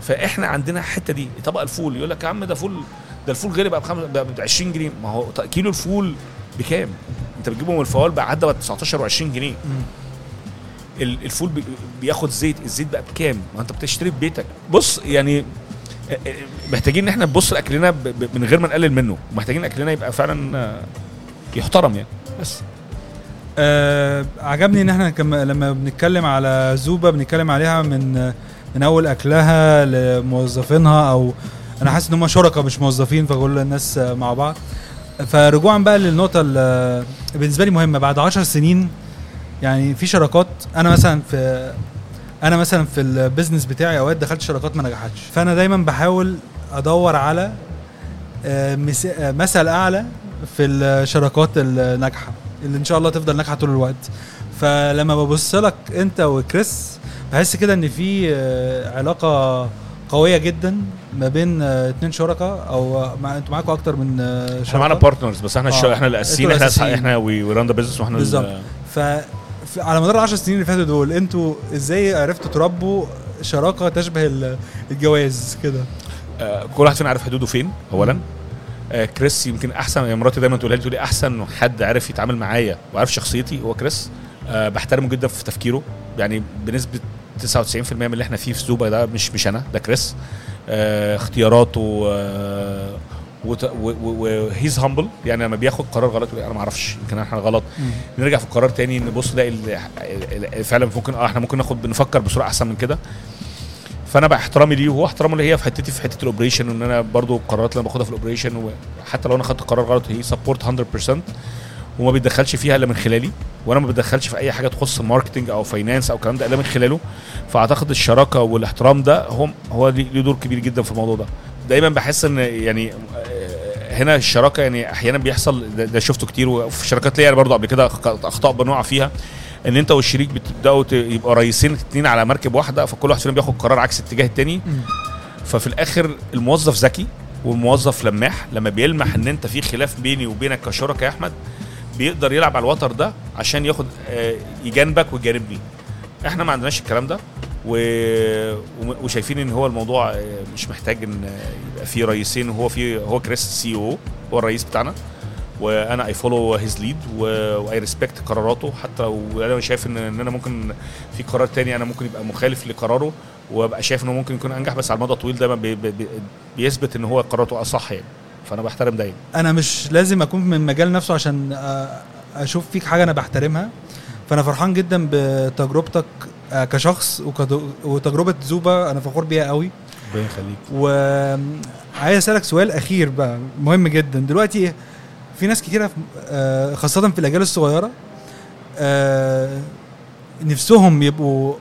فاحنا عندنا الحتة دي طبق الفول يقول لك يا عم ده فول ده الفول غالي بقى ب 20 جنيه. ما هو كيلو الفول بكام؟ انت بتجيبه من الفوال بقى عدى بقى 19 و20 جنيه. الفول بي- بياخد زيت الزيت بقى بكام؟ ما انت بتشتري في بيتك. بص يعني آه، آه، محتاجين إن إحنا نبص لأكلنا من غير ما نقلل منه. ومحتاجين أكلنا يبقى فعلا يحترم يعني. بس. آه عجبني إن إحنا كم لما بنتكلم على زوبا بنتكلم عليها من من أول أكلها لموظفينها أو أنا حاسس إن هم شركاء مش موظفين فكل الناس مع بعض. فرجوعا بقى للنقطة اللي بالنسبة لي مهمة. بعد عشر سنين يعني في شراكات. أنا مثلا في أنا مثلا في البيزنس بتاعي أوقات دخلت شراكات ما نجحتش. فأنا دايما بحاول أدور على آه، آه، مثل أعلى في الشراكات الناجحة اللي إن شاء الله تفضل ناجحة طول الوقت فلما ببص لك أنت وكريس بحس كده إن في آه، علاقة قوية جدا ما بين آه، اتنين شركاء أو آه، مع أنتوا معاكم أكتر من آه، إحنا شركاء معانا partners بس إحنا آه. إحنا الأساسيين إحنا. إحنا we run the business وإحنا ال- بالظبط. ف على مدار العشر سنين اللي فاتوا دول أنتوا إزاي عرفتوا تربوا شراكة تشبه ال- الجواز كده آه، كل واحد فينا عارف حدوده فين اولا كريس يمكن أحسن يا مراتي دايما تقولها لي تقول لي أحسن حد عارف يتعامل معايا وعارف شخصيتي هو كريس. آه، بحترمه جدا في تفكيره يعني بنسبة 99% من اللي إحنا فيه في زوبا ده مش مش أنا ده كريس. آه، اختياراته و he's humble يعني لما بياخد قرار غلط يقول أنا ما أعرفش يمكن إحنا غلط. نرجع في القرار تاني نبص نلاقي فعلا ممكن آه إحنا ممكن ناخد بنفكر بسرعة أحسن من كده. فانا بقى احترامي ليه وهو احترامه ليا في حتتي في حتة ال operation وإن أنا برضو القرارات اللي أنا باخدها في ال operation وحتى لو أنا خدت قرار غلط he support 100% وما بيتدخلش فيها إلا من خلالي وأنا ما بتدخلش في أي حاجة تخص marketing أو finance أو الكلام ده إلا من خلاله. فأعتقد الشراكة والإحترام ده هم هو ليه دور كبير جدا في الموضوع ده. دايما بحس إن يعني آه، هنا الشراكة يعني أحيانا بيحصل ده, شفته كتير وفي شراكات ليا برضه قبل كده أخطاء بنقع فيها. ان انت والشريك بتبداوا يبقوا رئيسين اتنين على مركب واحدة فكل واحد فيهم بياخد قرار عكس اتجاه التاني. ففي الآخر الموظف ذكي والموظف لماح لما بيلمح ان انت في خلاف بيني وبينك كشركاء يا أحمد بيقدر يلعب على الوتر ده عشان ياخد آه، يجانبك ويجانبني إحنا ما عندناش الكلام ده و... وشايفين إن هو الموضوع آه، مش محتاج إن يبقى في رئيسين وهو في هو كريس CEO هو الرئيس بتاعنا. وأنا I follow his lead و I respect قراراته حتى وأنا شايف إن إن أنا ممكن في قرار تاني أنا ممكن يبقى مخالف لقراره وأبقى شايف إنه ممكن يكون أنجح بس على المدى الطويل دايما بي بي بي بيثبت إن هو قراراته أصح يعني. فأنا بحترم دايما أنا مش لازم أكون من المجال نفسه عشان أشوف فيك حاجة أنا بحترمها. فأنا فرحان جدا بتجربتك كشخص وتجربة زوبا أنا فخور بيها قوي. ربنا يخليك. وعايز أسألك سؤال أخير بقى مهم جدا. دلوقتي في ناس كتيرة آه، خاصة في الأجيال الصغيرة آه، نفسهم يبقوا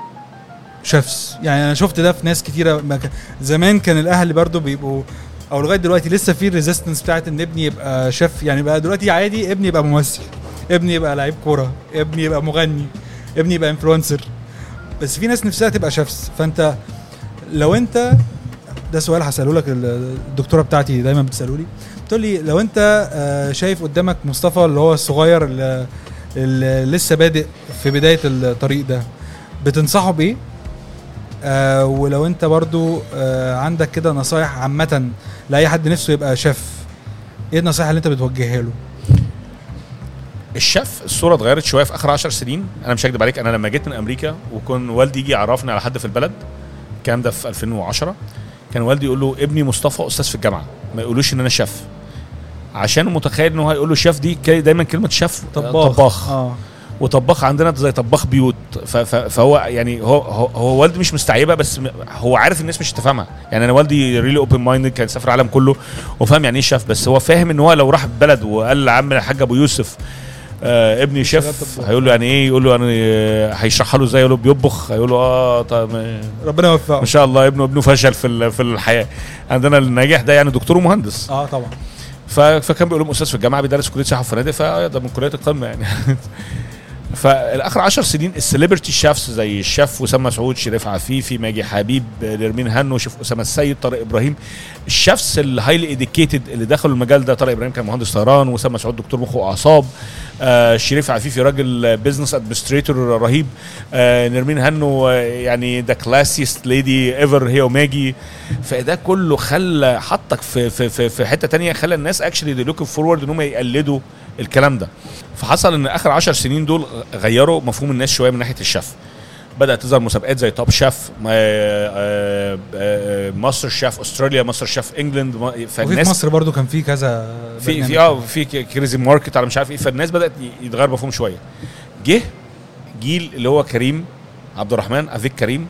شيفs يعني أنا شفت ده في ناس كتيرة زمان كان الأهل برضو بيبقوا أو لغاية دلوقتي لسه في resistance بتاعت إن ابني يبقى شيف. يعني بقى دلوقتي عادي ابني يبقى ممثل ابني يبقى لعيب كورة ابني يبقى مغني ابني يبقى influencer بس في ناس نفسها تبقى شيفs فأنت لو أنت ده سؤال هساله لك ال- الدكتورة بتاعتي دايما بتساله لي بتقول لي لو أنت آه، شايف قدامك مصطفى اللي هو الصغير اللي, لسه بادئ في بداية الطريق ده بتنصحه بإيه؟ آه ولو أنت برضو آه عندك كده نصايح عامة لأي حد نفسه يبقى شيف إيه النصائح اللي أنت بتوجهها له؟ الشيف الصورة اتغيرت شوية في آخر 10 سنين. أنا مش هكدب عليك أنا لما جيت من أمريكا وكان والدي يجي يعرفني على حد في البلد الكلام ده في 2010 كان والدي يقول له ابني مصطفى أستاذ في الجامعة. ما يقولوش إن أنا شيف عشان متخيل إن هو هيقول له شيف دي دايما كلمة شيف طباخ. طباخ. آه. وطباخ عندنا زي طباخ بيوت. فهو يعني هو هو, والدي مش مستعيبة بس هو عارف الناس مش هتفهمها. يعني أنا والدي really open mind كان سافر العالم كله وفاهم يعني إيه شيف بس هو فاهم إن هو لو راح بلد وقال لعم الحاج أبو يوسف آه ابني شيف. هيقول له يعني إيه؟ يقول له يعني آه، هيشرحها له إزاي؟ يقول له بيطبخ. هيقول له آه طب آه، ربنا يوفقه. ما شاء الله ابنه ابنه فشل في في الحياة. عندنا الناجح ده يعني دكتور ومهندس. آه طبعا. فكان بيقول لهم أستاذ في الجامعة بيدرس كلية سياحه وفنادق فده من كليات القمة يعني. فالآخر 10 سنين ال celebrity chefs زي الشيف أسامة مسعود شريف عفيفي ماجي حبيب نرمين هنو شيف أسامة السيد طارق إبراهيم. ال chefs ال highly educated اللي دخلوا المجال ده طارق إبراهيم كان مهندس طيران وأسامة مسعود دكتور مخ وأعصاب. آه شريف عفيفي راجل business administrator رهيب. آه نرمين هنو آه، يعني the classiest lady ever هي وماجي. فده كله خلى حطك في في في, في حتة تانية خلى الناس actually looking forward إن هم يقلدوا. الكلام ده فحصل إن آخر 10 سنين دول غيروا مفهوم الناس شوية من ناحية الشيف بدأت تظهر مسابقات زي توب شيف ماستر شيف استراليا ماستر شيف انجلاند ما- وفي في فالناس مصر برضو كان في كذا في. في آه في crazy market على مش عارف إيه فالناس بدأت يتغير مفهوم شوية جه جيل اللي هو كريم عبد الرحمن أفيك كريم.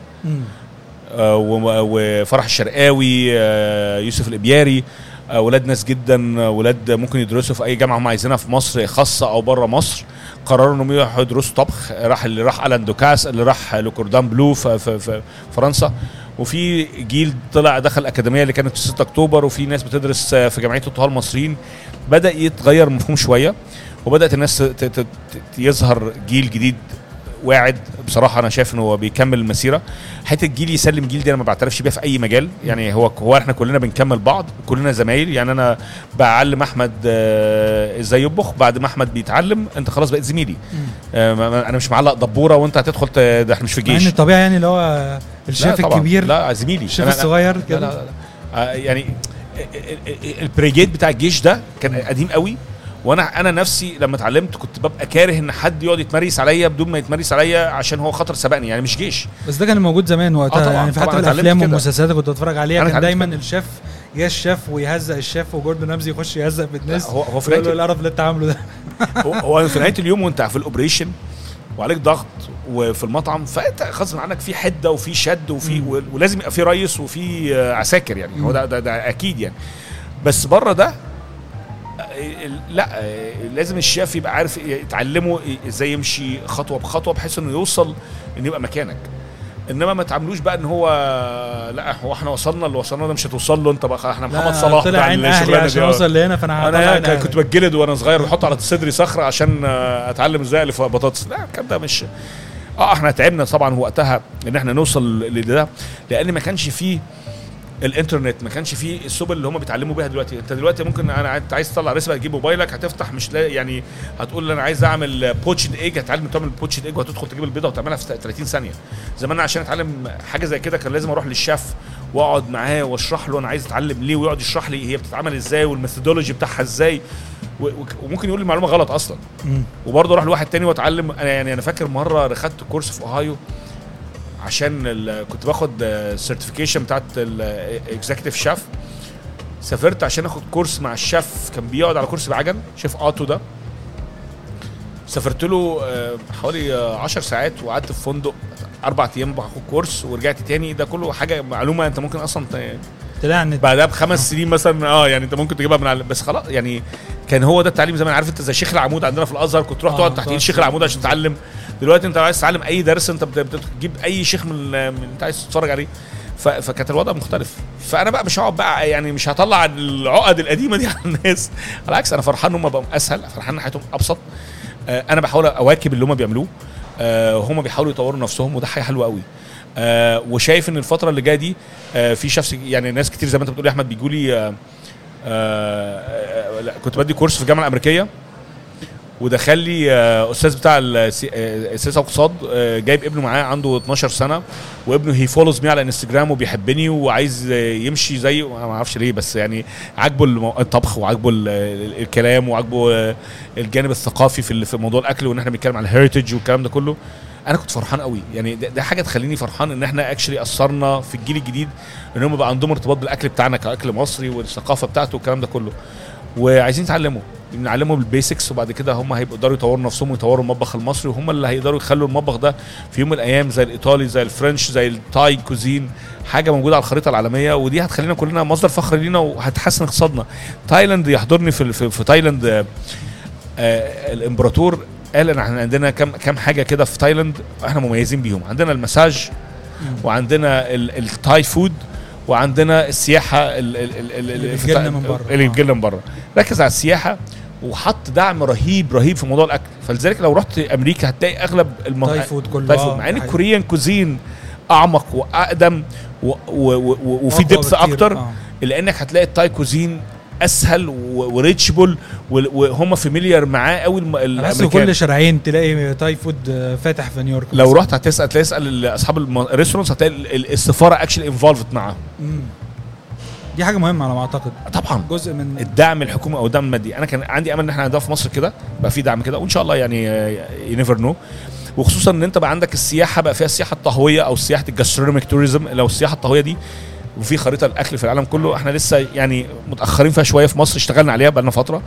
آه، وفرح الشرقاوي آه، يوسف الإبياري ولاد ناس جدا آه، ولاد ممكن يدرسوا في أي جامعة هم عايزينها في مصر خاصة أو بره مصر. قرروا إنهم يروحوا يدرسوا طبخ راح اللي راح ألان دوكاس اللي راح لوكوردان بلو في, في, في فرنسا. وفي جيل طلع دخل الاكاديميه اللي كانت في 6 أكتوبر وفي ناس بتدرس آه، في جمعيه الطهاه المصريين. بدأ يتغير المفهوم شوية وبدأت الناس يظهر جيل جديد واعد. بصراحة أنا شايف ان هو بيكمل المسيرة. حتة الجيل يسلم جيل دي أنا ما بعترفش بيها في أي مجال. يعني هو هو إحنا كلنا بنكمل بعض كلنا زمايل. يعني أنا بعلم أحمد آه، إزاي يطبخ بعد ما أحمد بيتعلم أنت خلاص بقيت زميلي. آه، أنا مش معلق دبورة وأنت هتدخل ده إحنا مش في الجيش الطبيعي يعني اللي هو الشيف. الكبير لا زميلي. الشيف الصغير كده. لا لا. آه، يعني ال brigade بتاع الجيش ده كان قديم قوي. وأنا أنا نفسي لما اتعلمت كنت ببقى كاره ان حد يقعد يتمريس عليا بدون ما يتمريس عليا عشان هو خطر سبقني يعني مش جيش. بس ده كان موجود زمان وقتها آه يعني في حتى الأفلام. والمسلسلات كنت بتفرج عليها كان دايما كده. الشيف يا الشيف ويهزق الشيف وجوردن رامزي يخش يهزق في الناس. هو هو في نهاية القرف اللي انت عامله ده. هو- في نهاية اليوم وانت في ال operation وعليك ضغط وفي المطعم فأنت غصب عنك في حدة وفي شد وفي ولازم يبقى في ريس وفي آه، عساكر يعني. هو ده, ده, ده أكيد يعني. بس بره ده لا لازم الشيف يبقى عارف يتعلمه إزاي يمشي خطوة بخطوة بحيث انه يوصل انه يبقى مكانك انما ما تعاملوش بقى ان هو لا هو إحنا وصلنا اللي وصلنا ده مش هتوصل له انت بقى إحنا محمد صلاح طلع عين أهلي عشان. اوصل لهنا فأنا أنا عين. كنت بتجلد وأنا صغير وأحط على صدري صخرة عشان أتعلم إزاي ألف بطاطس لا الكلام ده مش آه إحنا تعبنا طبعا وقتها إن إحنا نوصل لده لأن ما كانش فيه الانترنت ما كانش فيه السبل اللي هم بيتعلموا بيها دلوقتي. انت دلوقتي ممكن أنا انت عايز تطلع recipe هتجيب موبايلك هتفتح مش لا يعني هتقول أنا عايز أعمل poached egg هتعلم تعمل poached egg وهتدخل تجيب البيضة وتعملها في 30 ثانية. زمان عشان أتعلم حاجة زي كده كان لازم أروح للشيف وأقعد معاه وأشرح له أنا عايز أتعلم ليه ويقعد يشرح لي هي بتتعمل إزاي وال methodology بتاعها إزاي. وممكن يقول لي المعلومه غلط أصلا. وبرضه أروح لواحد تاني وأتعلم. أنا يعني أنا فاكر مرة خدت course في اوهايو عشان كنت باخد ال certification بتاعت ال executive chef سافرت عشان آخد course مع الشيف كان بيقعد على كرسي بعجل شيف اوتو ده. سافرت له آه، حوالي 10 ساعات وقعدت في فندق أربع أيام باخد course ورجعت تاني. ده كله حاجة معلومة أنت ممكن أصلا ت- طلع إن بعدها بخمس سنين مثلا آه يعني أنت ممكن تجيبها من على بس خلاص يعني كان هو ده التعليم زمان. عارف أنت زي شيخ العمود عندنا في الأزهر كنت تروح آه، تقعد تحت تقعد إيد شيخ العمود عشان تتعلم. دلوقتي انت عايز تتعلم اي درس انت بت- بتجيب اي شيخ من انت عايز تتفرج عليه. فكانت الوضع مختلف. فأنا بقى مش هقعد بقى يعني مش هطلع العقد القديمة دي على الناس. بالعكس أنا فرحان إن هم بقوا أسهل فرحان إن حياتهم أبسط. آه، أنا بحاول أواكب اللي هم بيعملوه. آه، هم بيحاولوا يطوروا نفسهم وده حاجة حلوة قوي آه وشايف إن الفترة اللي جاية دي في شخص يعني ناس كتير زي ما أنت بتقول يا أحمد بيجوا لي كنت بدي course في الجامعة الأمريكية. ودخل لي آه أستاذ بتاع السي- آه، السياسة والاقتصاد آه جايب ابنه معاه عنده 12 سنة وابنه he follows me على انستجرام وبيحبني وعايز آه، يمشي زي ما أعرفش ليه بس يعني عاجبه الطبخ وعاجبه ال- ال- الكلام وعاجبه آه، الجانب الثقافي في موضوع الأكل وإن إحنا بنتكلم عن ال heritage والكلام ده كله. أنا كنت فرحان قوي يعني ده حاجة تخليني فرحان إن إحنا actually أثرنا في الجيل الجديد إن هم بقى عندهم ارتباط بالأكل بتاعنا كأكل مصري والثقافة بتاعته والكلام ده كله. وعايزين يتعلموا. نعلمهم ال basics وبعد كده هم هيبقوا يقدروا يطوروا نفسهم ويطوروا المطبخ المصري وهم اللي هيقدروا يخلوا المطبخ ده في يوم من الأيام زي الإيطالي زي ال French زي ال Thai cuisine حاجة موجودة على الخريطة العالمية ودي هتخلينا كلنا مصدر فخر لينا وهتحسن اقتصادنا. تايلاند يحضرني في في, في تايلاند آه، آه الإمبراطور قال إن إحنا عندنا كم كم حاجة كده في تايلاند إحنا مميزين بيهم. عندنا المساج وعندنا ال- ال Thai food وعندنا السياحة ال- ال- ال- ال- اللي بتجيلنا من بره. اللي آه. من بره ركز على السياحة وحط دعم رهيب رهيب في موضوع الأكل فلذلك لو رحت أمريكا هتلاقي أغلب الم... Thai food كله Thai food مع إن. ال Korean cuisine أعمق وأقدم و... و... و... وفي depth بكتير. أكتر آه. إلا إنك هتلاقي ال Thai cuisine أسهل و reachable وهم familiar معاه قوي الأمريكان. كل شارعين تلاقي Thai food آه، فاتح في نيويورك. لو. رحت هتسال تسأل أصحاب ال restaurants هتلاقي ال- ال- السفارة actually involved معاهم. دي حاجة مهمة على ما أعتقد. طبعا. جزء من الدعم الحكومي أو الدعم المادي. أنا كان عندي أمل إن إحنا عندنا في مصر كده بقى في دعم كده وإن شاء الله يعني you never know وخصوصا إن أنت بقى عندك السياحة بقى فيها السياحة الطهوية أو سياحة ال gastronomic tourism لو السياحة الطهوية دي وفي خريطة الاكل في العالم كله. إحنا لسه يعني متأخرين فيها شوية في مصر اشتغلنا عليها بقى لنا فترة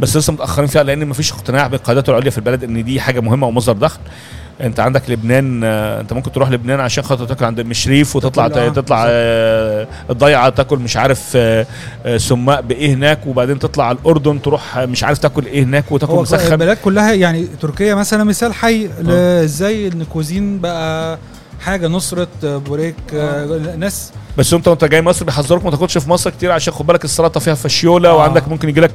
بس لسه متأخرين فيها لأن مفيش اقتناع بالقيادات العليا في البلد إن دي حاجة مهمة ومصدر دخل. أنت عندك لبنان أنت ممكن تروح لبنان عشان خاطر تاكل عند أم شريف وتطلع آه، تطلع آه، الضيعة تاكل مش عارف آه، سماق بإيه هناك وبعدين تطلع على الأردن تروح مش عارف تاكل إيه هناك وتاكل مسخن. البلاد كلها يعني تركيا مثلا مثال حي إزاي إن cuisine بقى حاجة نصرت آه، بوريك ناس بس انت وانت جاي مصر بيحذروك ما تاكلش في مصر كتير عشان خد بالك السلطة فيها فشيولة آه. وعندك ممكن يجي لك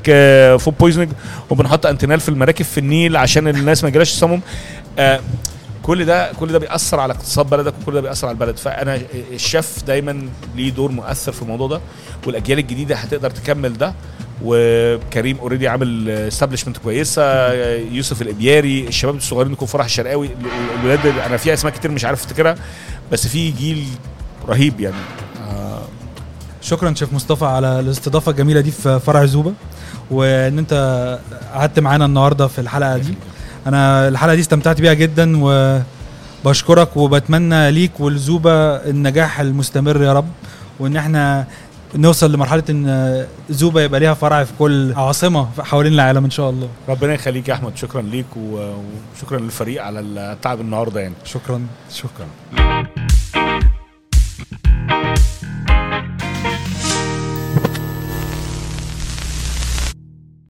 food poisoning وبنحط Antinal في المراكب في النيل عشان الناس ما يجيلهاش تسمم آه، كل ده كل ده بيأثر على اقتصاد بلدك وكل ده بيأثر على البلد. فأنا الشيف دايما ليه دور مؤثر في الموضوع ده والأجيال الجديدة هتقدر تكمل ده. وكريم already عامل establishment كويسة يوسف الإبياري الشباب الصغيرين يكون فرح الشرقاوي الولاد أنا في أسماء كتير مش عارف افتكرها بس في جيل رهيب يعني. آه، شكرا شيف مصطفى على الاستضافة الجميلة دي في فرع زوبة وإن أنت قعدت معانا النهارده في الحلقة دي. أنا الحلقة دي استمتعت بيها جدا وبشكرك وبتمنى ليك ولزوبة النجاح المستمر يا رب وإن إحنا نوصل لمرحلة إن زوبة يبقى ليها فرع في كل عاصمة حوالين العالم إن شاء الله. ربنا يخليك يا أحمد. شكرا ليك وشكرا للفريق على التعب النهارده يعني. شكرا. شكرا.